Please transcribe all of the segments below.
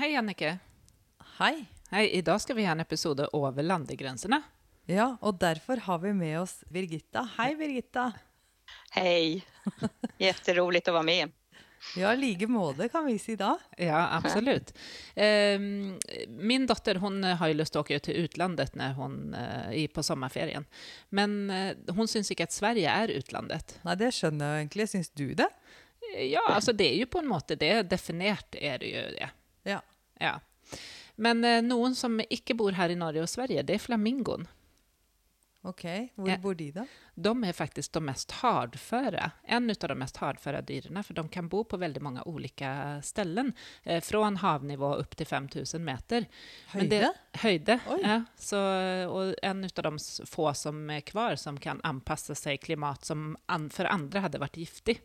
Hej Annike! Hej! Hej, idag ska vi ha en episod över landegränserna. Ja, och därför har vi med oss Birgitta. Hej Birgitta! Hej! Jätteroligt att vara med. Ja, lika måte kan vi säga idag. Ja, absolut. Ehm, min dotter hon har ju lust att åka ut till utlandet när hon är på sommarferien. Men eh, hon syns inte att Sverige är utlandet. Nej, det skönner jag egentligen. Syns du det? Ja, alltså det är ju på en måte det. Definierat är det ju det. Ja. Men eh, någon som inte bor här i Norge och Sverige, det är flamingon. Okej, var bor de då? De är faktiskt de mest hardföra, en av de mest hardföra dyren, för de kan bo på väldigt många olika ställen, eh, från havnivå upp till 5000 meter. Höjde? Det, höjde, Oj. ja. Så, och en av de få som är kvar som kan anpassa sig klimat som an, för andra hade varit giftig.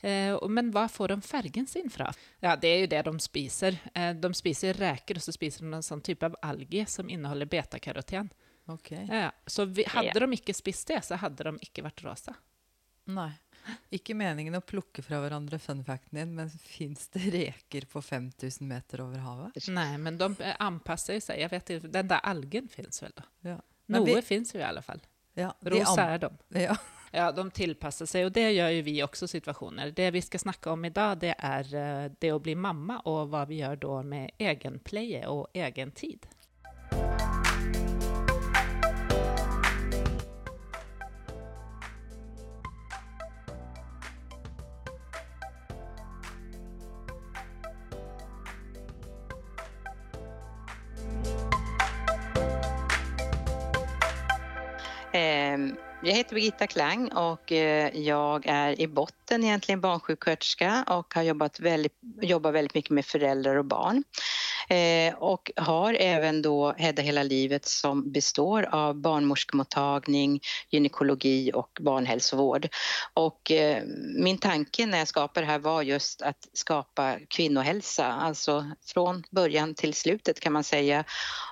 Eh, men var får de färgen sin från? Ja, det är ju det de spiser. Eh, de spiser räkor och så spiser de en sån typ av alger som innehåller betakaroten. Okej. Ja, så vi, hade Ja. de inte spist det så hade de inte varit rosa. Nej. Ikke meningen å plukke fra hverandre fun facten din, men fins det reker på 5000 meter over havet? Nej, men de eh, anpassar sig. Jag vet inte, den där algen finns väl då? Ja. Vi- finns ju i alla fall. Ja, Rosa är de. Ja. Ja, de tillpassar sig och det gör ju vi också i situationer. Det vi ska snacka om idag det är eh, det att bli mamma och vad vi gör då med egenpleje och egen heter Birgitta Klang och eh, jag är i botten egentligen barnsjuksköterska och har jobbat väldigt, jobbar väldigt mycket med föräldrar och barn. Eh, och har även då Hedda hela livet som består av barnmorskemottagning, gynekologi och barnhälsovård. Och eh, min tanke när jag skapade det här var just att skapa kvinnohälsa, alltså från början till slutet kan man säga.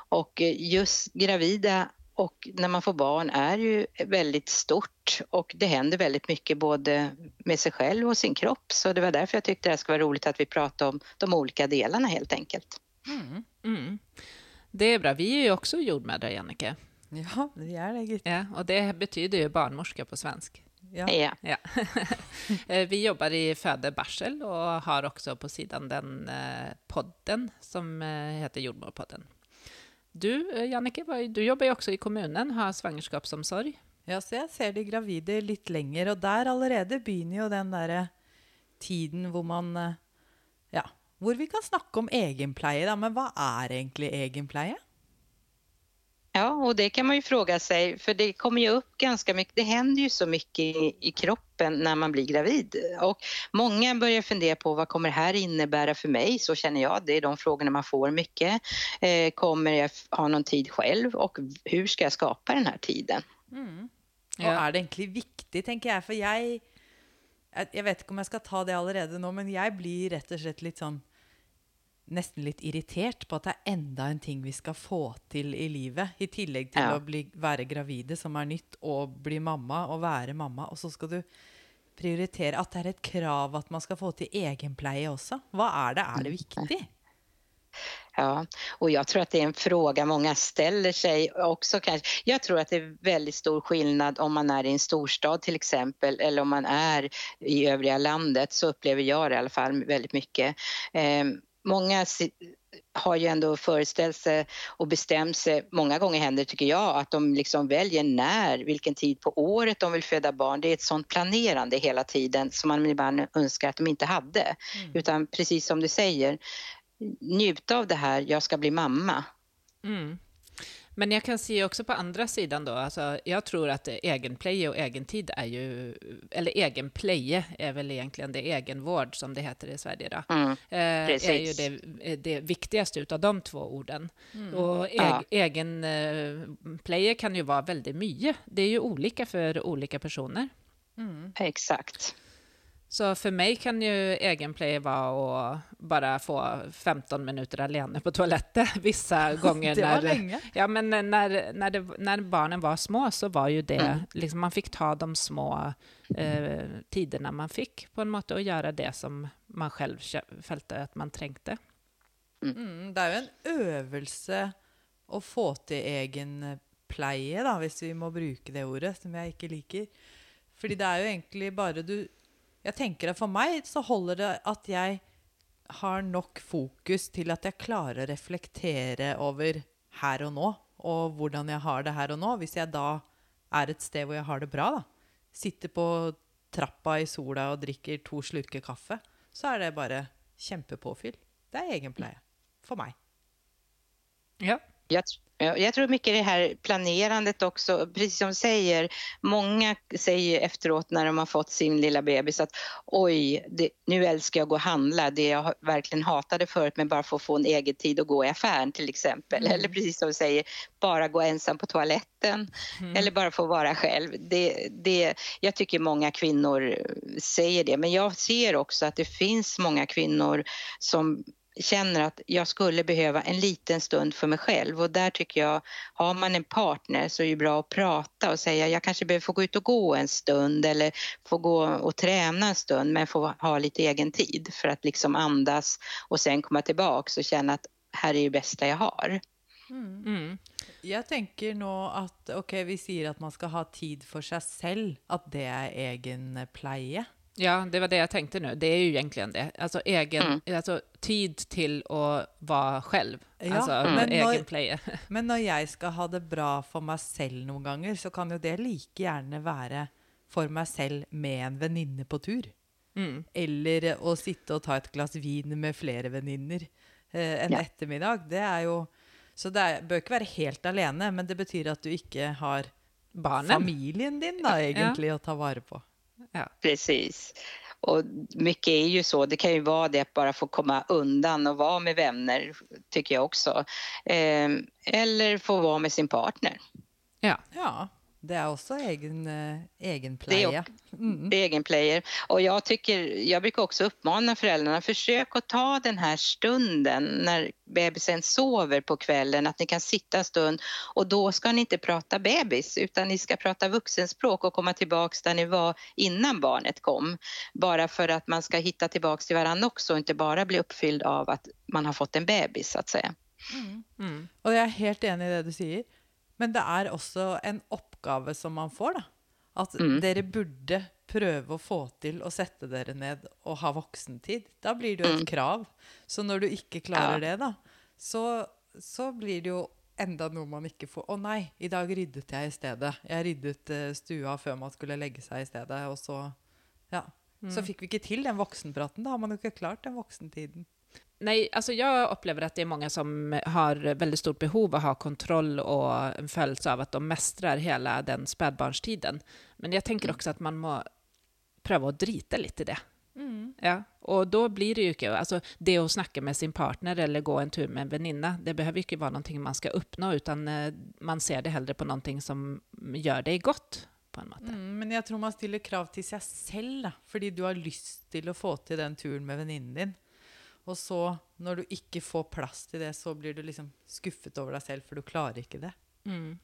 Och just gravida och när man får barn är ju väldigt stort och det händer väldigt mycket både med sig själv och sin kropp. Så det var därför jag tyckte det skulle vara roligt att vi pratar om de olika delarna helt enkelt. Mm. Det är bra. Vi är ju också jordmödrar, Jannike. ja, vi er det. Ja, och det betyder ju barnmorska på svensk. Ja. Ja. Ja. Eh, vi jobbar i Födebarsel och har också på sidan den eh, podden som eh, heter Jordmorpodden. Du, eh, Jannike, du jobbar ju också i kommunen, har svangerskapsomsorg. Ja, så jeg ser de gravide litt lenger, og der allerede begynner jo den derre eh, tiden hvor man eh, Ja, hvor vi kan snakke om egenpleie, da. Men hva er egentlig egenpleie? Ja, och det kan man ju fråga sig, för det kommer ju upp ganska mycket, det händer ju så mycket i, i kroppen när man blir gravid. Och många börjar fundera på vad kommer det här innebära för mig? Så känner jag, det är de frågorna man får mycket. Eh, kommer jag ha någon tid själv och hur ska jag skapa den här tiden? Og Ja. er det egentlig viktig, tenker jeg. For jeg jeg- Jeg vet ikke om jeg skal ta det allerede nå, men jeg blir rett og slett litt sånn Nesten litt irritert på at det er enda en ting vi skal få til i livet. I tillegg til Ja. å bli, være gravide, som er nytt, og bli mamma og være mamma. Og så skal du prioritere at det er et krav at man skal få til egenpleie også. Hva er det? Er det viktig? Ja, och jag tror att det är en fråga många ställer sig också kanske. Jag tror att det är väldigt stor skillnad om man är i en storstad till exempel eller om man är i övriga landet så upplever jag det i alla fall väldigt mycket. Eh, många har ju ändå föreställt sig och bestämt sig, många gånger händer tycker jag, att de liksom väljer när, vilken tid på året de vill föda barn. Det är ett sånt planerande hela tiden som man ibland önskar att de inte hade. Utan precis som du säger, njuta av det här, jag ska bli mamma. Mm. Men jag kan se också på andra sidan då, alltså, jag tror att egenpleje och egentid är ju, eller egenpleje är väl egentligen det egenvård som det heter i Sverige då. Mm, eh, är ju det, det viktigaste utav de två orden. Och eg, Ja. egen eh, kan ju vara väldigt mycket. Det är ju olika för olika personer. Exakt. Så för mig kan ju egenplay vara att bara få 15 minuter alene på toaletten vissa gånger. Det var när, länge. Ja, men när, när, det, när barnen var små så var ju det, Mm. liksom, man fick ta de små eh, tiderna man fick på en måte och göra det som man själv kä- fälte att man trängte. Mm, det er jo en øvelse å få til egenpleie, da, hvis vi må bruke det ordet, som jeg ikke liker. Fordi det er jo egentlig bare du Jeg tenker at for meg så holder det at jeg har nok fokus til at jeg klarer å reflektere over her og nå, og hvordan jeg har det her og nå. Hvis jeg da er et sted hvor jeg har det bra, da. Sitter på trappa i sola og drikker to slurker kaffe, så er det bare kjempepåfyll. Det er egenpleie. For meg. Ja. Jag, jag tror mycket det här planerandet också, precis som du säger, många säger efteråt när de har fått sin lilla bebis att oj, det, nu älskar jag att gå och handla, det jag verkligen hatade förut men bara få få en egen tid att gå i affären till exempel. Eller precis som du säger, bara gå ensam på toaletten. Eller bara få vara själv. Det, det, jag tycker många kvinnor säger det, men jag ser också att det finns många kvinnor som känner att jag skulle behöva en liten stund för mig själv och där tycker jag, har man en partner så är det bra att prata och säga jag kanske behöver få gå ut och gå en stund eller få gå och träna en stund men få ha lite egen tid för att liksom andas och sen komma tillbaks och känna att här är det bästa jag har. Mm. Jeg tenker nå at ok, vi sier at man skal ha tid for seg selv, at det er egenpleie. Ja, det var det jag tänkte nu. Det är ju egentligen det. Alltså, egen, alltså tid till att vara själv. Ja, alltså men egen play. Men når jeg skal ha det bra for meg selv noen ganger, så kan jo det like gjerne være for meg selv med en venninne på tur. Mm. Eller å sitte og ta et glass vin med flere venninner eh, en Ja. ettermiddag. Det er jo Så det er, bør ikke være helt alene, men det betyr at du ikke har Barnen. familien din da, egentlig å ta vare på. Ja. Precis. Och mycket är ju så, det kan ju vara det att bara få komma undan och vara med vänner, tycker jag också. Eh, eller få vara med sin partner. Ja. Ja, det er også egen, eh, Det är egenpleie. och- egen player. Och jag, tycker, jag brukar också uppmana föräldrarna, försök att ta den här stunden när bebisen sover på kvällen, att ni kan sitta en stund och då ska ni inte prata bebis utan ni ska prata vuxenspråk och komma tillbaks där ni var innan barnet kom. Bara för att man ska hitta tillbaks till varandra också och inte bara bli uppfylld av att man har fått en bebis så att säga. Mm. Og jeg er helt enig i det du sier. Men det er også en oppgave som man får, da. At dere burde prøve å få til å sette dere ned og ha voksentid. Da blir det jo et krav. Så når du ikke klarer det, da, så, så blir det jo enda noe man ikke får. Å nei, i dag ryddet jeg i stedet. Jeg ryddet eh, stua før man skulle legge seg i stedet, og så Ja. Så fikk vi ikke til den voksenpraten. Da har man jo ikke klart den voksentiden. Nej, alltså jag upplever att det är många som har väldigt stort behov av att ha kontroll och en följelse av att de mästrar hela den spädbarnstiden. Men jag tänker också att man må pröva att drita lite i det. Ja, och då blir det ju inte, alltså det att snacka med sin partner eller gå en tur med en väninna, det behöver ju inte vara någonting man ska uppnå, utan eh, man ser det hellre på någonting som gör dig gott på en måte. Mm, men jeg tror man stiller krav til seg selv, da. Fordi du har lyst til å få til den turen med venninnen din. Og så, når du ikke får plass til det, så blir du liksom skuffet over deg selv, for du klarer ikke det. Mm.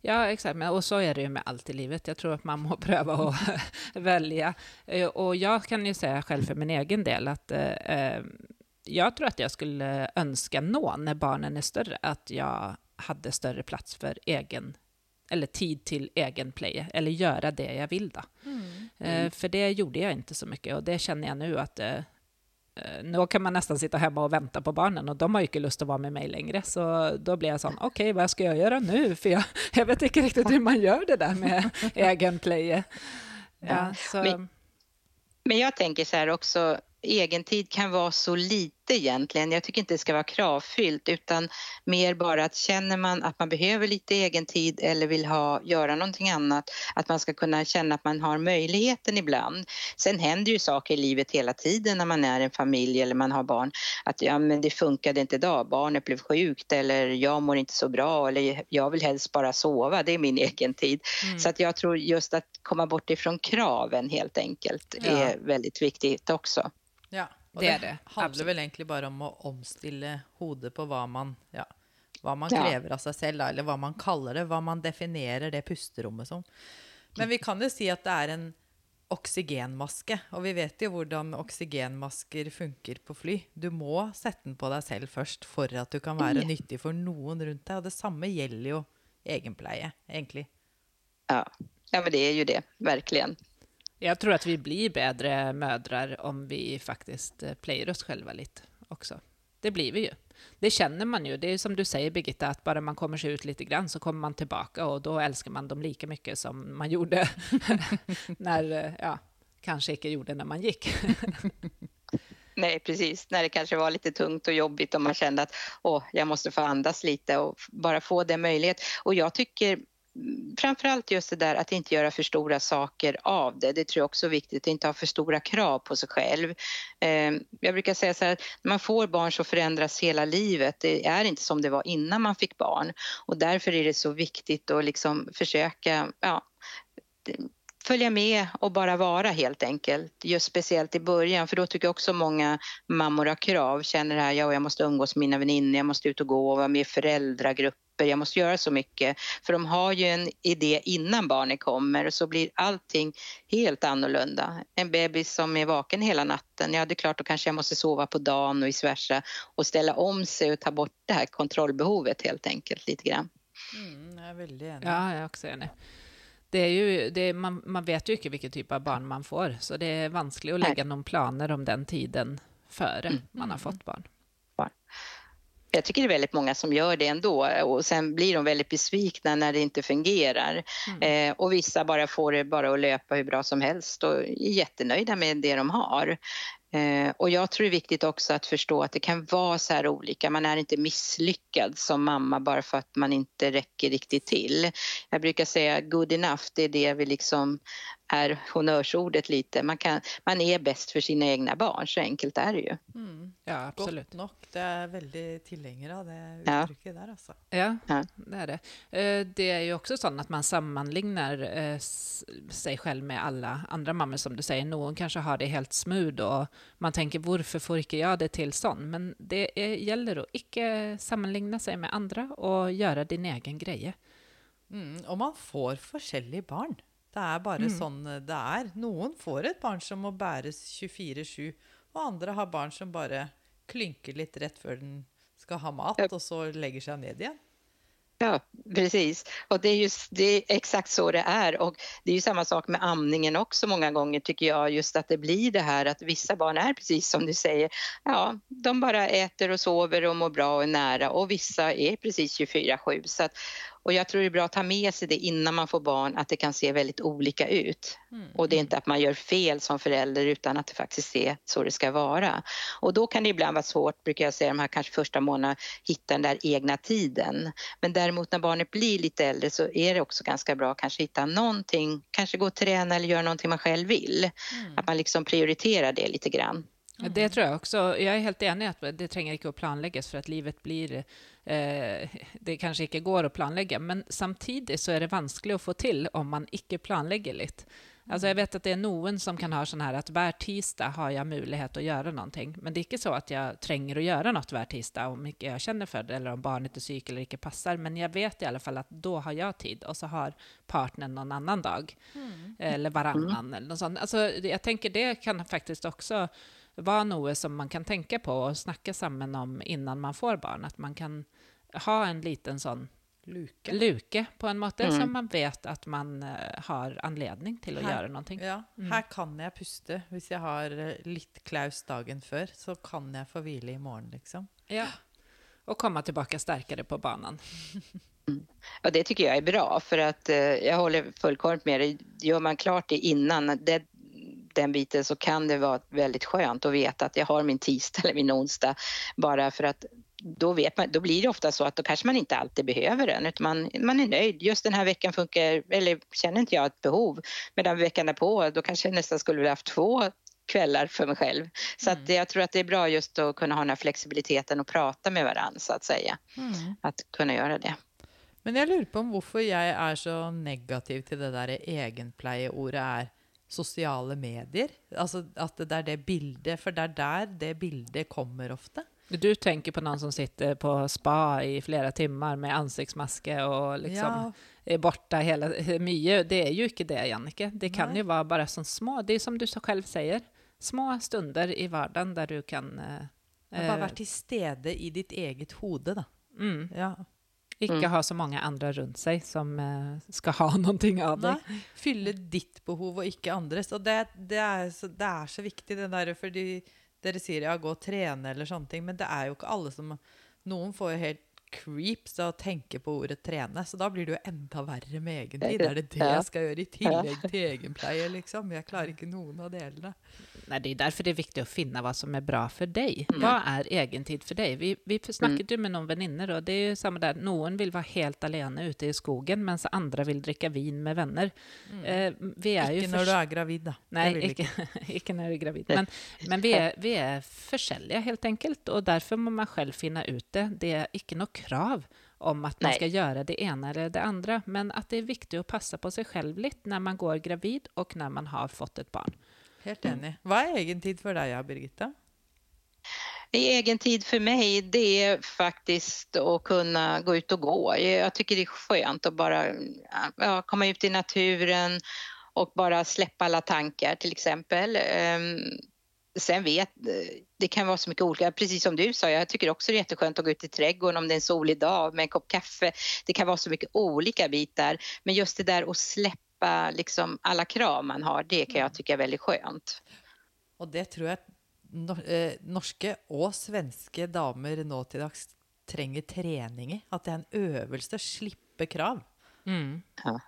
Ja, exakt. Men, och så är det ju med allt i livet. Jag tror att man må pröva att välja. Eh, Och jag kan ju säga själv för min egen del att eh, eh, jag tror att jag skulle önska nå, när barnen är större, att jag hade större plats för egen eller tid till egen play, eller göra det jag vill då. Eh, för det gjorde jag inte så mycket och det känner jag nu att eh, nu kan man nästan sitta hemma och vänta på barnen och de har ju inte lust att vara med mig längre. Så då blir jag sån, okej vad ska jag göra nu? För jag, jag vet inte riktigt hur man gör det där med egen play. Ja, Men- Men jag tänker så här också, egentid kan vara så lite egentligen. Jag tycker inte det ska vara kravfyllt utan mer bara att känner man att man behöver lite egentid eller vill ha, göra någonting annat, att man ska kunna känna att man har möjligheten ibland. Sen händer ju saker i livet hela tiden när man är en familj eller man har barn. Att ja, men det funkade inte idag, barnet blev sjukt eller jag mår inte så bra eller jag vill helst bara sova, det är min egen tid. Så att jag tror just att komma bort ifrån kraven helt enkelt Ja. är väldigt viktigt också. Ja, og Det det, er det, handler vel egentlig bare om å omstille hodet på hva man, ja, hva man krever av seg selv, eller hva man kaller det, hva man definerer det pusterommet som. Men vi kan jo si at det er en oksygenmaske. Og vi vet jo hvordan oksygenmasker funker på fly. Du må sette den på deg selv først for at du kan være nyttig for noen rundt deg. Og det samme gjelder jo egenpleie, egentlig. Ja. ja, men det är ju det, verkligen. Jag tror att vi blir bättre mödrar om vi faktiskt eh, playar oss själva lite också. Det blir vi ju. Det känner man ju. Det är som du säger Birgitta, att bara man kommer sig ut lite grann så kommer man tillbaka och då älskar man dem lika mycket som man gjorde när, eh, ja, kanske inte gjorde när man gick. Nej, precis. När det kanske var lite tungt och jobbigt och man kände att åh, jag måste få andas lite och bara få den möjlighet. Och jag tycker framförallt just det där att inte göra för stora saker av det. Det tror jag också är viktigt, att inte ha för stora krav på sig själv. Ehm, jag brukar säga så här, när man får barn så förändras hela livet. Det är inte som det var innan man fick barn och därför är det så viktigt att liksom försöka ja, följa med och bara vara helt enkelt. Just speciellt i början för då tycker jag också många mammor har krav, känner det här, ja, jag måste umgås med mina väninnor, jag måste ut och gå och vara med i föräldragrupper, jag måste göra så mycket. För de har ju en idé innan barnet kommer och så blir allting helt annorlunda. En bebis som är vaken hela natten, ja det är klart då kanske jag måste sova på dagen och vice versa och ställa om sig och ta bort det här kontrollbehovet helt enkelt lite grann. Mm, jag är väldigt enig. Ja, jag är också enig. Det är ju, det, man, man vet ju inte vilken typ av barn man får, så det är vanskligt att lägga någon planer om den tiden före Mm. man har fått barn. Jag tycker det är väldigt många som gör det ändå och sen blir de väldigt besvikna när det inte fungerar. Eh, och vissa bara får det bara att löpa hur bra som helst och är jättenöjda med det de har. Eh, och jag tror det är viktigt också att förstå att det kan vara så här olika. Man är inte misslyckad som mamma bara för att man inte räcker riktigt till. Jag brukar säga good enough, det är det vi liksom är honnörsordet lite. Man, kan, man är bäst för sina egna barn, så enkelt är det ju. Mm. Ja, absolut. Godt nok. Det er veldig tilhenger av det Ja. uttrykket der, altså. Ja, Ja. det är det. Eh, Det är ju också så att man sammanlignar eh, sig själv med alla andra mammor som du säger. Någon kanske har det helt smooth och man tänker varför får inte jag det till sån? Men det är, gäller att inte sammanligna sig med andra och göra din egen grej. Mm, og man får forskjellige barn. Det er bare Mm. sånn det er. Noen får et barn som må bæres 24-7, og andre har barn som bare klynker litt rett før den skal ha mat, og så legger seg ned igjen. Ja, precis. Och det är, just, det är exakt så det är. Och det är ju samma sak med amningen också många gånger tycker jag. Just att det blir det här att vissa barn är precis som du säger. Ja, de bara äter och sover och mår bra och är nära. Och vissa är precis 24-7. Så att, och jag tror det är bra att ta med sig det innan man får barn att det kan se väldigt olika ut. Och det är inte att man gör fel som förälder utan att det faktiskt är så det ska vara. Och då kan det ibland vara svårt, brukar jag säga, de här kanske första månaderna, hitta den där egna tiden. Men däremot när barnet blir lite äldre så är det också ganska bra att kanske hitta någonting, kanske gå och träna eller göra någonting man själv vill. Att man liksom prioriterar det lite grann. Det tror jag också. Jag är helt enig att det tränger inte att planläggas för att livet blir... Eh, det kanske inte går att planlägga, men samtidigt så är det vanskligt att få till om man inte planlägger lite. Alltså jag vet att det är någon som kan ha sån här att var tisdag har jag möjlighet att göra någonting, men det är inte så att jag tränger att göra något var tisdag om inte jag känner för det eller om barnet är psyk eller inte passar, men jag vet i alla fall att då har jag tid och så har partnern någon annan dag. Eller varannan eller något sånt. Alltså jag tänker det kan faktiskt också vara något som man kan tänka på och snacka samman om innan man får barn. Att man kan ha en liten sån Luke. luke på en måte, Mm. som man vet att man eh, har anledning till att Här- göra någonting. Ja, her kan jeg puste. Hvis jeg har eh, litt klaus dagen før, så kan jeg få hvile i morgen, liksom. Ja. Och komma tillbaka starkare på banan. Ja, det tycker jag är bra för att eh, jag håller fullkomligt med dig. Gör man klart det innan det, den biten så kan det vara väldigt skönt att veta att jag har min tisdag eller min onsdag bara för att då, vet man, då blir det ofta så att då kanske man inte alltid behöver den utan man, man är nöjd. Just den här veckan funkar, eller känner inte jag ett behov. Medan veckan därpå, då kanske jag nästan skulle vilja haft två kvällar för mig själv. Så att jag tror att det är bra just att kunna ha den här flexibiliteten och prata med varandra så att säga. Att kunna göra det. Men jeg lurer på om hvorfor jeg er så negativ til det der egenpleieordet er sosiale medier. Altså at det er det bildet, for det er der det bildet kommer ofte. Du tänker på någon som sitter på spa i flera timmar med ansiktsmasker och liksom Ja. är borta hela... Mycket, det är ju inte det, Jannike. Det kan Nej. ju vara bara som små, det är som du själv säger, små stunder i vardagen där du kan... eh, Jeg har bare eh, vært til stede i ditt eget hode, da. mm, Ja. Icke Mm. ha så många andra runt sig som eh, ska ha någonting av dig. Nei, fylle ditt behov og ikke andres. Og det, det, er, så, det er så viktig, den derre fordi dere sier ja, gå og trene eller ting, men det er jo ikke alle som Noen får jo helt creeps av å tenke på ordet trene, så da blir det jo enda verre med egentid. Er det det jeg skal gjøre i tillegg til egenpleie, liksom? Jeg klarer ikke noen av delene. Nej, det är därför det är viktigt att finna vad som är bra för dig. Vad är egentid för dig? Vi, vi snackade ju med någon väninnor och det är ju samma där. Någon vill vara helt alene ute i skogen medan andra vill dricka vin med vänner. Eh, vi är ju Ikke når du er gravid, da. Icke, ikke. icke när du är gravid. Men, men vi, är, vi är försäljliga helt enkelt och därför må man själv finna ut det. Det är icke något krav om att man Nej. ska göra det ena eller det andra, men att det är viktigt att passa på sig själv lite när man går gravid och när man har fått ett barn. Helt enig. Hva er egentid for deg, ja, Birgitta? I egen tid för mig, det är faktiskt att kunna gå ut och gå. Jag tycker det är skönt att bara ja, komma ut i naturen och bara släppa alla tankar till exempel. Sen vet, det kan vara så mycket olika, precis som du sa, jag tycker också det är jätteskönt att gå ut i trädgården om det är en solig dag med en kopp kaffe. Det kan vara så mycket olika bitar, men just det där att släppa liksom alla krav man har, det kan jag tycka är väldigt skönt. Og det tror jeg no eh, norske og svenske damer nå til dags trenger trening i. At det er en øvelse. Slippe krav. Mm.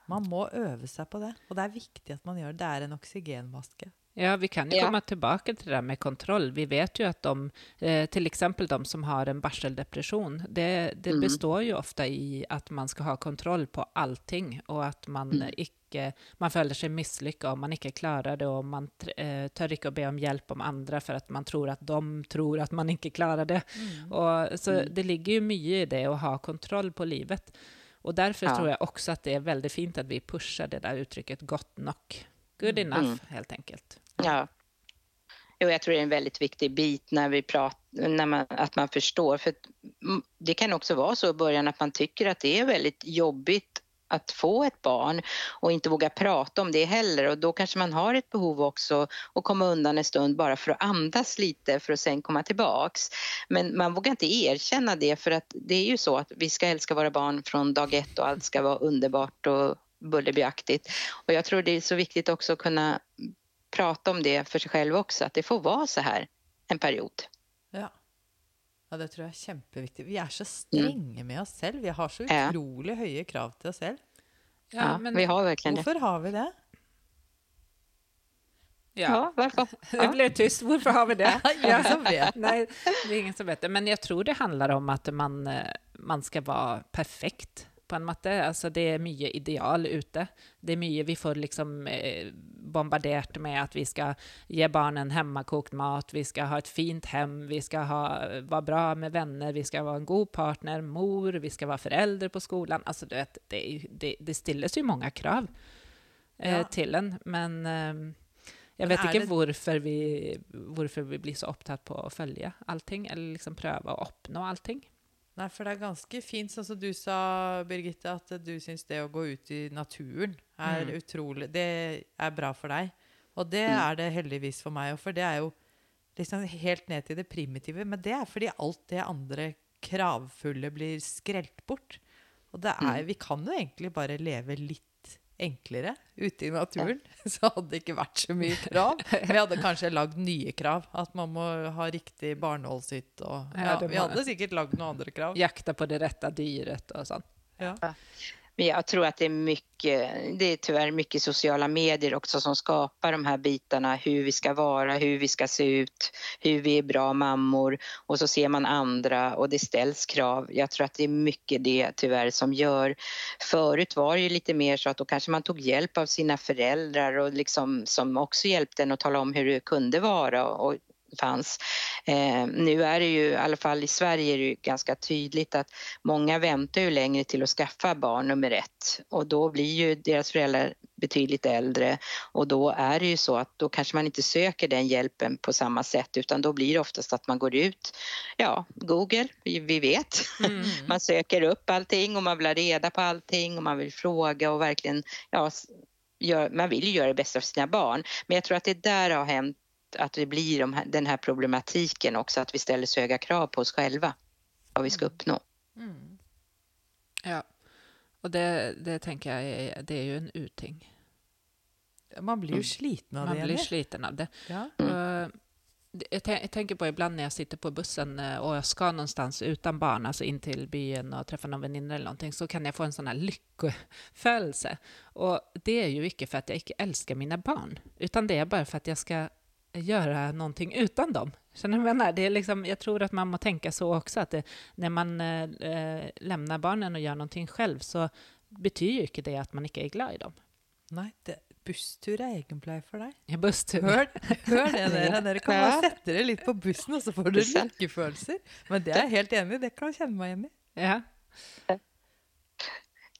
Man må øve seg på det. Og det er viktig at man gjør det. Det er en oksygenmaske. Ja, vi kan ju Ja. komma tillbaka till det där med kontroll. Vi vet ju att de, eh, till exempel de som har en barseldepression, det, det Mm. består ju ofta i att man ska ha kontroll på allting och att man Mm. icke, man följer sig misslyckad om man icke klarar det och man eh, tör icke att be om hjälp om andra för att man tror att de tror att man icke klarar det. Och, så Mm. det ligger ju mycket i det att ha kontroll på livet. Och därför Ja. tror jag också att det är väldigt fint att vi pushar det där uttrycket gott nog. Good Mm. enough, helt enkelt. Ja. Jo, jag tror det är en väldigt viktig bit när vi pratar, när man, att man förstår. För det kan också vara så i början att man tycker att det är väldigt jobbigt att få ett barn och inte våga prata om det heller och då kanske man har ett behov också att komma undan en stund bara för att andas lite för att sen komma tillbaks. Men man vågar inte erkänna det för att det är ju så att vi ska älska våra barn från dag ett och allt ska vara underbart och bullerbyaktigt. Och jag tror det är så viktigt också att kunna prata om det för sig själv också, att det får vara så här en period. Ja. ja, det tror jeg er kjempeviktig. Vi er så strenge med oss selv. Vi har så Ja. utrolig høye krav til oss selv. Ja, vi har verkligen det. Hvorfor har vi det? Ja. Ja, varför? Det Ja. blev tyst. Varför har vi det? Ingen som vet. Nej, det är ingen som vet det. Men jag tror det handlar om att man, eh, man ska vara perfekt på en matte. Alltså det är mycket ideal ute. Det är mycket vi får liksom eh, bombarderat med att vi ska ge barnen hemmakokt mat, vi ska ha ett fint hem, vi ska ha, vara bra med vänner, vi ska vara en god partner, mor, vi ska vara förälder på skolan. Alltså du vet, det, det, det stillas ju många krav eh, Ja. till en, men ehm, jag vet inte det- varför vi, varför vi blir så opptatt på att följa allting, eller liksom pröva att uppnå allting. Nei, for det er ganske fint, sånn som du sa, Birgitte, at du syns det å gå ut i naturen er Mm. utrolig Det er bra for deg. Og det Mm. er det heldigvis for meg òg, for det er jo liksom helt ned til det primitive. Men det er fordi alt det andre kravfulle blir skrelt bort. Og det er, vi kan jo egentlig bare leve litt enklere ute i naturen. Så hadde det ikke vært så mye krav. Vi hadde kanskje lagd nye krav. At man må ha riktig barneholdshytt og Ja, ja, Vi hadde sikkert lagd noen andre krav. Jakta på det rätta dyret och sånt. Ja. Men jag tror att det är mycket, det är tyvärr mycket sociala medier också som skapar de här bitarna, hur vi ska vara, hur vi ska se ut, hur vi är bra mammor och så ser man andra och det ställs krav. Jag tror att det är mycket det tyvärr som gör. Förut var det ju lite mer så att då kanske man tog hjälp av sina föräldrar och liksom som också hjälpte en att tala om hur det kunde vara och fanns. Eh, nu är det ju, i alla fall i Sverige, är det ju ganska tydligt att många väntar ju längre till att skaffa barn nummer ett och då blir ju deras föräldrar betydligt äldre och då är det ju så att då kanske man inte söker den hjälpen på samma sätt utan då blir det oftast att man går ut, ja, Google, vi, vi vet, mm. man söker upp allting och man vill ha reda på allting och man vill fråga och verkligen, ja, gör, man vill ju göra det bästa för sina barn. Men jag tror att det där har hänt att det blir de här, den här problematiken också, att vi ställer så höga krav på oss själva, vad vi ska mm. uppnå. Mm. Ja, och det, det tänker jag är, det är ju en uting. Man blir ju mm. sliten av Man det. Man blir sliten av det. Ja. Mm. Jag, tänker på ibland när jag sitter på bussen eh, och jag ska någonstans utan barn, alltså in till byn och träffa någon väninna eller någonting, så kan jag få en sån här lyckofödelse. Och det är ju icke för att jag icke älskar mina barn, utan det är bara för att jag ska göra någonting utan dem. Känner du vad jag menar? Det är liksom, jag tror att man må tänka så också, att det, när man eh, lämnar barnen och gör någonting själv så betyder ju inte det att man inte är glad i dem. Nej, det, busstur er egenpleie for deg. Ja, busstur. Hør, hør det, dere. Dere kan bare sette dere litt på bussen, og så får dere lykkefølelser. Men det jeg helt enig. Det kan jeg kjenne meg igjen i. Ja.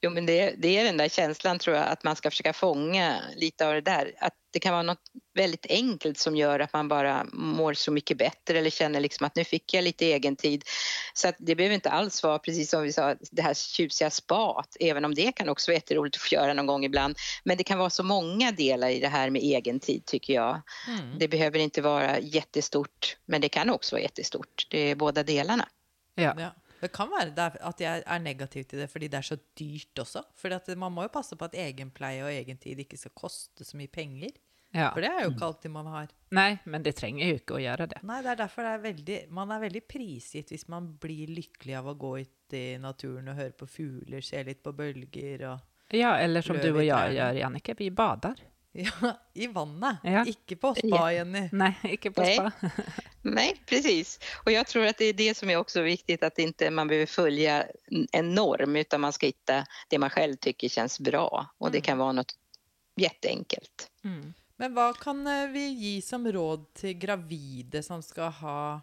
Jo, men det, det, är den där känslan tror jag att man ska försöka fånga lite av det där. Att det kan vara något väldigt enkelt som gör att man bara mår så mycket bättre eller känner liksom att nu fick jag lite egen tid. Så att det behöver inte alls vara precis som vi sa, det här tjusiga spat, även om det kan också vara jätteroligt att få göra någon gång ibland. Men det kan vara så många delar i det här med egen tid tycker jag. Mm. Det behöver inte vara jättestort, men det kan också vara jättestort. Det är båda delarna. Ja. Det kan være at jeg er negativ til det fordi det er så dyrt også. For man må jo passe på at egenpleie og egentid ikke skal koste så mye penger. Ja. For det er jo ikke alltid man har. Nei, men det trenger jo ikke å gjøre det. Nei, det er derfor det er veldig, man er veldig prisgitt hvis man blir lykkelig av å gå ut i naturen og høre på fugler, se litt på bølger og Ja, eller som du og jeg gjør, Jannike, vi bader. Ja, i vannet. Ja. Inte på spa, Jenny. Nej, inte på spa. Nej, precis. Och jag tror att det är det som är också viktigt, att inte man behöver följa en norm, utan man ska hitta det man själv tycker känns bra. Och det mm. kan vara något jätteenkelt. Mm. Men vad kan eh, vi ge som råd till gravida som ska ha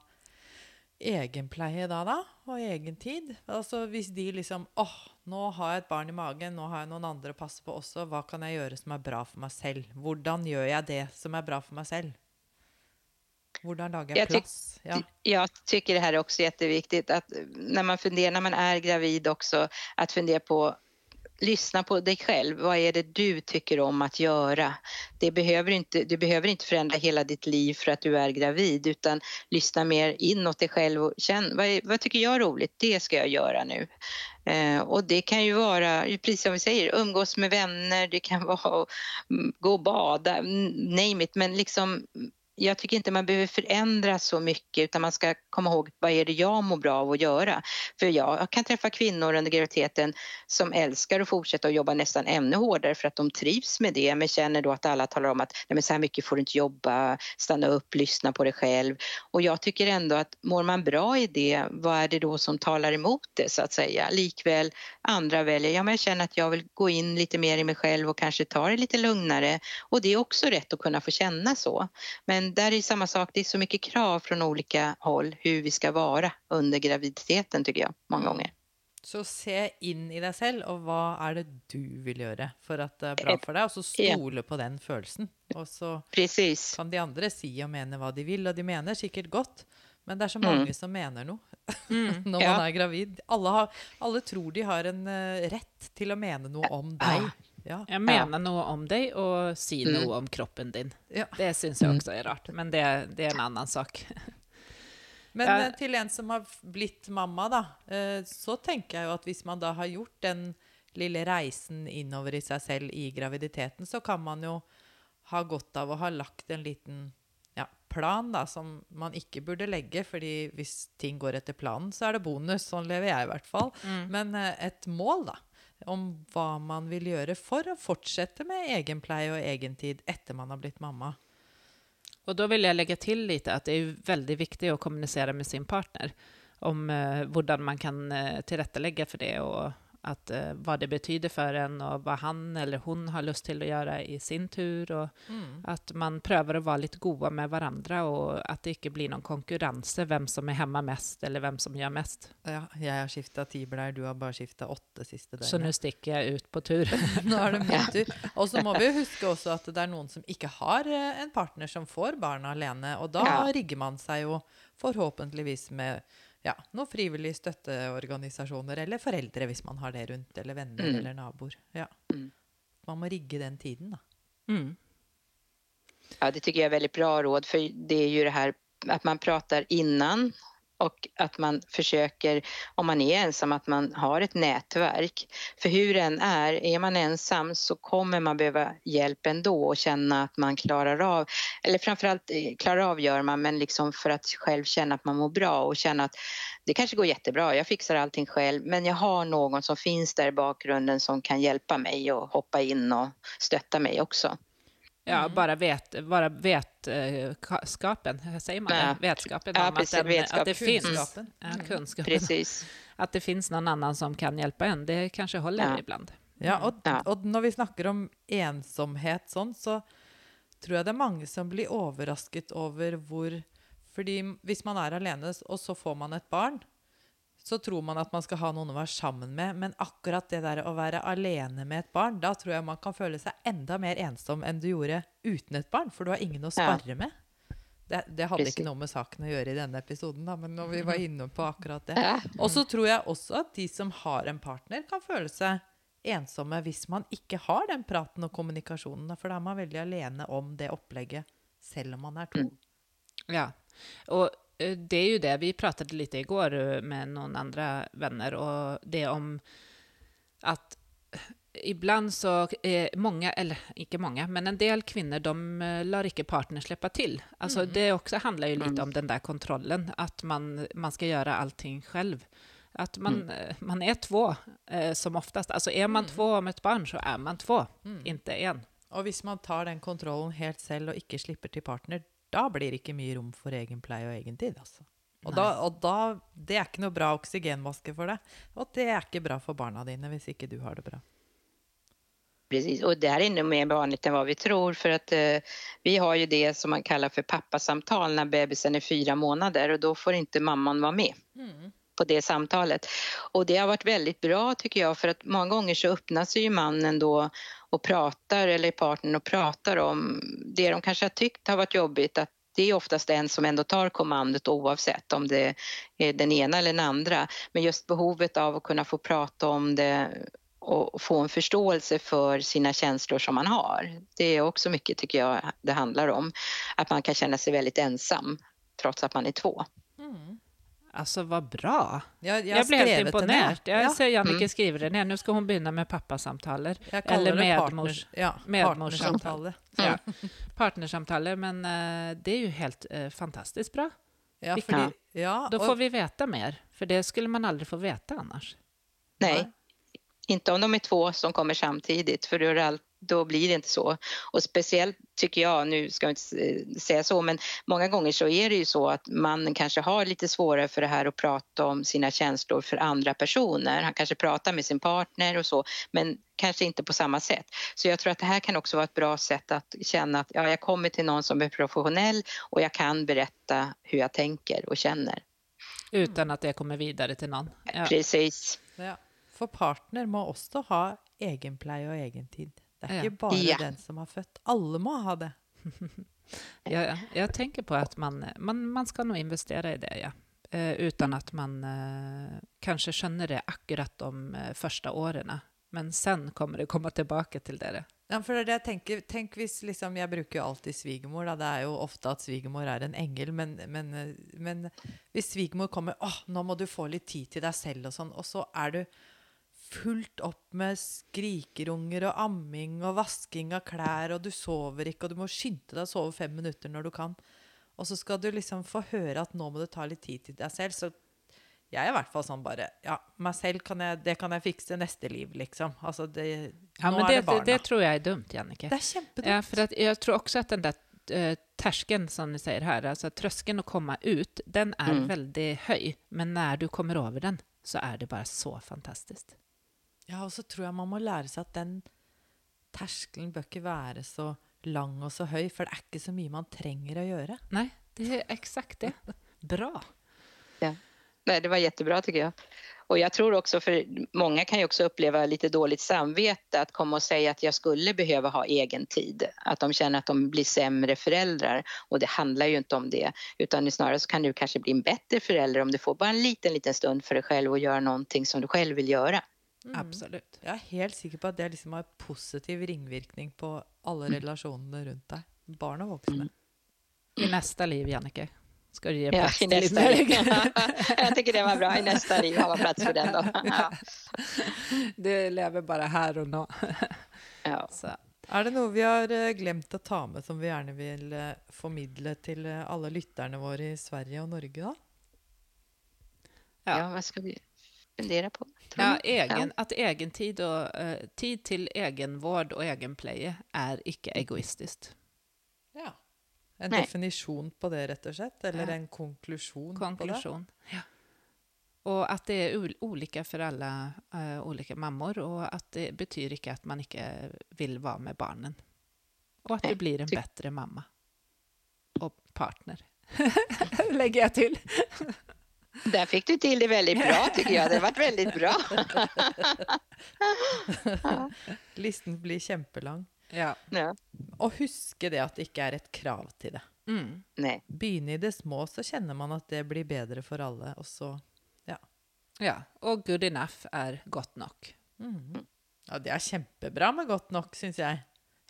egenpleie da, da? Og egentid? Altså hvis de liksom åh, nå har jeg et barn i magen, nå har jeg noen andre å passe på også, hva kan jeg gjøre som er bra for meg selv? Hvordan gjør jeg det som är bra för mig själv? Hvordan lagar jag, plats? Ja. Jag tycker det här är också jätteviktigt att när man funderar, när man är gravid också, att fundera på lyssna på dig själv. Vad är det du tycker om att göra? Det behöver inte, du behöver inte förändra hela ditt liv för att du är gravid utan lyssna mer inåt dig själv och känn vad, är, vad tycker jag är roligt? Det ska jag göra nu. Eh, och det kan ju vara, precis som vi säger, umgås med vänner, det kan vara att gå och bada, name it, men liksom jag tycker inte man behöver förändra så mycket utan man ska komma ihåg vad är det jag mår bra av att göra. För jag kan träffa kvinnor under graviditeten som älskar att fortsätta att jobba nästan ännu hårdare för att de trivs med det men känner då att alla talar om att Nej, men så här mycket får du inte jobba, stanna upp, lyssna på dig själv. Och jag tycker ändå att mår man bra i det, vad är det då som talar emot det så att säga? Likväl andra väljer, ja men jag känner att jag vill gå in lite mer i mig själv och kanske ta det lite lugnare och det är också rätt att kunna få känna så. Men där är samma sak, det är så mycket krav från olika håll hur vi ska vara under graviditeten tycker jag, många gånger. Så se in i dig själv och vad är det du vill göra för att det är bra för dig och så stole på den känslan. Och så Precis. kan de andra säga och mena vad de vill och de menar säkert gott. Men det är så många mm. som menar något mm. när man ja. är gravid. Alla, har, alla tror de har en uh, rätt till att mena något om dig. Ja. Jag menar ja. något om dig och si mm. något om kroppen din. Ja. Det syns jag mm. också är rart, men det, det är en annan sak. Men ja. Eh, till en som har blivit mamma, då, eh, så tänker jag att om man då har gjort den lilla resan inover i sig själv i graviditeten så kan man ju ha gott av att ha lagt en liten plan då, som man inte borde lägga, för om ting går efter planen så är det bonus, så lever jag i alla fall. Mm. Men eh, ett mål då, om vad man vill göra för att fortsätta med egenpleie och egentid efter man har blivit mamma. Och då vill jag lägga till lite att det är väldigt viktigt att kommunicera med sin partner om eh, hur man kan eh, tillrättalägga för det och att, eh, vad det betyder för en och vad han eller hon har lust till att göra i sin tur. Och Mm. att man prövar att vara lite goa med varandra och att det inte blir någon konkurrens, vem som är hemma mest eller vem som gör mest. Ja, jeg har skifta ti bleier, du har bare skifta åtte siste Så nu sticker jag ut på tur. Nå er det min tur. Og så må vi jo huske også at det er noen som ikke har eh, en partner som får barna alene, og da Ja. rigger man seg jo forhåpentligvis med ja, noen frivillige støtteorganisasjoner, eller foreldre hvis man har det rundt, eller venner Mm. eller naboer. Ja. Mm. Man må rigge den tiden, da. Mm. Ja, det tycker jag är väldigt bra råd, för det är ju det här att man pratar innan och att man försöker, om man är ensam, att man har ett nätverk. För hur den är, är man ensam så kommer man behöva hjälp ändå och känna att man klarar av, eller framförallt eh, klarar av gör man, men liksom för att själv känna att man mår bra och känna att det kanske går jättebra, jag fixar allting själv, men jag har någon som finns där i bakgrunden som kan hjälpa mig och hoppa in och stötta mig också. Ja, bara vet, bara vetskapen, säger man Ja. det? Vetskapen Ja, om precis, att, den, vetskap. att det finns. Kunskapen. Ja, Mm. kunskapen. Precis. Att det finns någon annan som kan hjälpa en, det kanske håller Ja. ibland. Ja, Ja. og når vi snakker om ensomhet sånn, så tror jeg det er mange som blir overrasket over hvor Fordi hvis man er alene, og så får man et barn, så tror man at man skal ha noen å være sammen med. Men akkurat det der å være alene med et barn, da tror jeg man kan føle seg enda mer ensom enn du gjorde uten et barn, for du har ingen Ja. spare med. Det, det hadde Precis. ikke noe med saken å gjøre i denne episoden, da, men når vi var inne på akkurat det. Og så tror jeg også at de som har en partner, kan føle seg ensomme hvis man ikke har den praten og kommunikasjonen. da, For da er man veldig alene om det opplegget, selv om man er to. Ja, och det är ju det, vi pratade lite igår eh, med någon andra vänner och det om att ibland så är många, eller inte många, men en del kvinnor de eh, lär inte partner släppa till. Alltså det också handlar ju lite om den där kontrollen, att man, man ska göra allting själv. Att man, eh, man är två eh, som oftast. Alltså är man två om ett barn så är man två, inte en. Og hvis man tar den kontrollen helt selv og ikke slipper til partner, da blir det ikke mye rom for egenpleie og egentid. Altså. Og, da, og da, det er ikke noe bra oksygenmaske for deg. Og det er ikke bra for barna dine hvis ikke du har det bra. Precis, och det här är ännu mer vanligt än vad vi tror för att eh, vi har ju det som man kallar för pappasamtal när bebisen är fyra månader och då får inte mamman vara med på det samtalet. Och det har varit väldigt bra tycker jag för att många gånger så öppnar sig ju mannen då och pratar eller partnern och pratar om det de kanske har tyckt har varit jobbigt att det är oftast den som ändå tar kommandot oavsett om det är den ena eller den andra. Men just behovet av att kunna få prata om det och få en förståelse för sina känslor som man har. Det är också mycket, tycker jag, det handlar om. Att man kan känna sig väldigt ensam trots att man är två. Alltså vad bra! Jeg, Jag, blev helt det imponerad. Jag Ja. ser Jannike Mm. skriver det. Nu ska hon börja med pappasamtaler. Eller det medmors, ja, medmorssamtal. partnersamtale. Ja, partnersamtaler, men eh, det är ju helt eh, fantastiskt bra. Ja, fordi, ja, Då og- får vi veta mer, för det skulle man aldrig få veta annars. Nej, Nej. inte om de är två som kommer samtidigt för då, är det all, då blir det inte så. Och speciellt tycker jag, nu ska jag inte eh, säga så, men många gånger så är det ju så att mannen kanske har lite svårare för det här att prata om sina känslor för andra personer. Han kanske pratar med sin partner och så, men kanske inte på samma sätt. Så jag tror att det här kan också vara ett bra sätt att känna att ja, jag kommer till någon som är professionell och jag kan berätta hur jag tänker och känner. Utan att det kommer vidare till någon. Ja. Precis. Ja, for partner må også ha egenpleie og egentid. Det er Ja. ikke bare Ja. den som har født. Alle må ha det. Jag, jag tänker på att man, man, man ska nog investera i det, ja. Eh, utan att man eh, kanske känner det akkurat de eh, första åren. Men sen kommer det komma tillbaka till det. Ja, for det er det jeg tenker. Tenk hvis liksom Jeg bruker jo alltid svigermor. Da. Det er jo ofte at svigermor er en engel. Men, men, eh, men hvis svigermor kommer åh, nå må du få litt tid til deg selv, og sånn, og så er du fullt opp med skrikerunger og amming og vasking av klær, og du sover ikke, og du må skynde deg å sove fem minutter når du kan. Og så skal du liksom få høre at nå må du ta litt tid til deg selv. Så jeg er i hvert fall sånn bare Ja, meg selv kan jeg, det kan jeg fikse neste liv, liksom. Altså, det Ja, men det, det det, tror jag är dumt, Jannike. Det er kjempedumt. Ja, för att jag tror också att den där eh, tärskeln som ni säger här, alltså tröskeln att komma ut, den är Mm. väldigt hög. Men när du kommer över den så är det bara så fantastiskt. Ja, og så tror jeg man må lære seg at den terskelen bør ikke være så lang og så høy, for det er ikke så mye man trenger å gjøre. Nej, det är exakt det. Bra. Ja. Nej, det var jättebra tycker jag. Och jag tror också, för många kan ju också uppleva lite dåligt samvete att komma och säga att jag skulle behöva ha egen tid. Att de känner att de blir sämre föräldrar. Och det handlar ju inte om det. Utan snarare så kan du kanske bli en bättre förälder om du får bara en liten, liten stund för dig själv och göra någonting som du själv vill göra. Absolut. Jeg er helt sikker på at det liksom har positiv ringvirkning på alle relasjonene rundt deg. Barn og voksne. I nästa liv, Jannike, ska du ge Ja, plats i till nästa liv. jag tycker det var bra. I nästa liv har man plats för den då. Ja. Du lever bara här och nu. Ja. Så. Er det noe vi har eh, glemt å ta med som vi gjerne vil eh, formidle til eh, alle lytterne våre i Sverige og Norge, da? Ja. ja, vad ska vi fundera på? Ja, egen, Att egen tid, och, eh, tid till egenvård och egenpleje är icke egoistiskt. Ja. En Nei. definisjon på det, rett og slett? Eller Ja. en konklusjon, Konklusion. Ja. Och att det är ol- olika för alla eh, olika mammor och att det betyder inte att man inte vill vara med barnen. Och att du Nej, blir en ty- bättre mamma. Och partner. Lägger jag till. Där fick du till det väldigt bra tycker jag. Det har varit väldigt bra. Listen blir kjempelang. Ja. Ja. Og huske det at det ikke er et krav til det. Mm. Nej, Begynne i det små, så kjenner man at det blir bedre for alle. Og så Ja. ja. Och good enough är gott nog. Mhm. ja det er kjempebra med godt nok, syns jeg.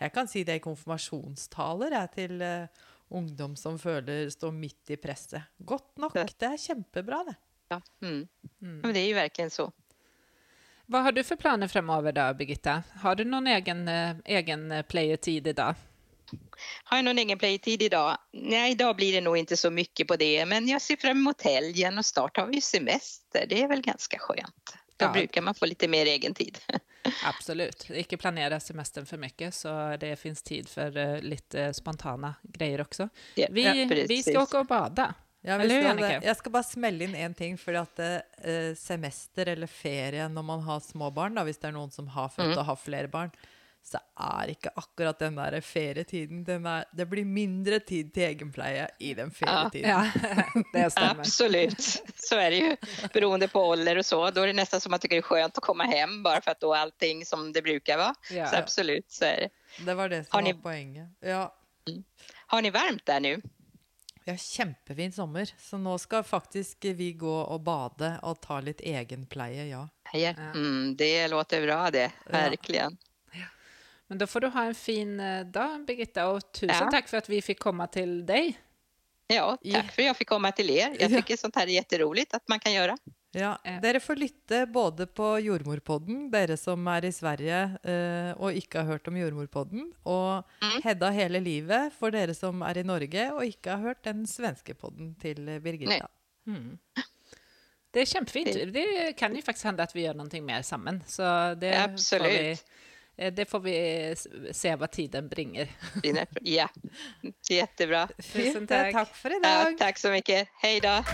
Jeg kan si det i konfirmasjonstaler jeg, til eh, ungdom som føler står midt i presset. Godt nok. Ja. Det er kjempebra, det. ja. Mm. Mm. Men det är ju verkligen så. Vad har du för planer framöver då, Birgitta? Har du någon egen, eh, egen eh, playertid idag? Har jag någon egen playtid idag? Nej, idag blir det nog inte så mycket på det, men jag ser fram emot helgen och snart har vi semester. Det är väl ganska skönt. Då Ja. brukar man få lite mer egen tid. Absolut. Icke planera semestern för mycket, så det finns tid för eh, lite spontana grejer också. Ja, Vi, ja, vi ska åka och bada. Ja, Eller hur? Jeg skal bare smelle inn én ting. fordi at eh, semester eller ferie når man har små barn, da, hvis det er noen som har født Mm. og har flere barn, så er ikke akkurat den der ferietiden den er, Det blir mindre tid til egenpleie i den ferietiden. Ja, det stämmer. Absolut, så är det ju. Beroende på ålder och så. Då är det nästan som att man tycker det är skönt att komma hem bara för att då är allting som det brukar vara. Så Ja. absolut, så är det. Det var det Har som ni- var poenget. Ja, Har ni varmt där nu? vi har kjempefin sommer, så nå skal faktisk vi gå og bade og ta litt egenpleie, ja. Ja. Mm, det låter bra det, verkligen. Men då får du ha en fin eh, dag, Birgitta, och tusen Ja. tack för att vi fick komma till dig. Ja, Ja. tack för att jag fick komma till er. Jag Ja. tycker sånt här är jätteroligt att man kan göra. Ja, Eh. Dere får lytte både på Jordmorpodden, dere som er i Sverige eh, og ikke har hørt om Jordmorpodden, og Mm. Hedda hele livet for dere som er i Norge og ikke har hørt den svenske podden til eh, Birgitta. Mm. Det är kämpefint. Det kan ju faktiskt hända att vi gör någonting mer samman. Så det Absolut. Får vi, eh, det får vi s- se vad tiden bringer. Ja, jättebra. Tusen eh, tack. Takk for i Ja, tack så mycket. Hej då.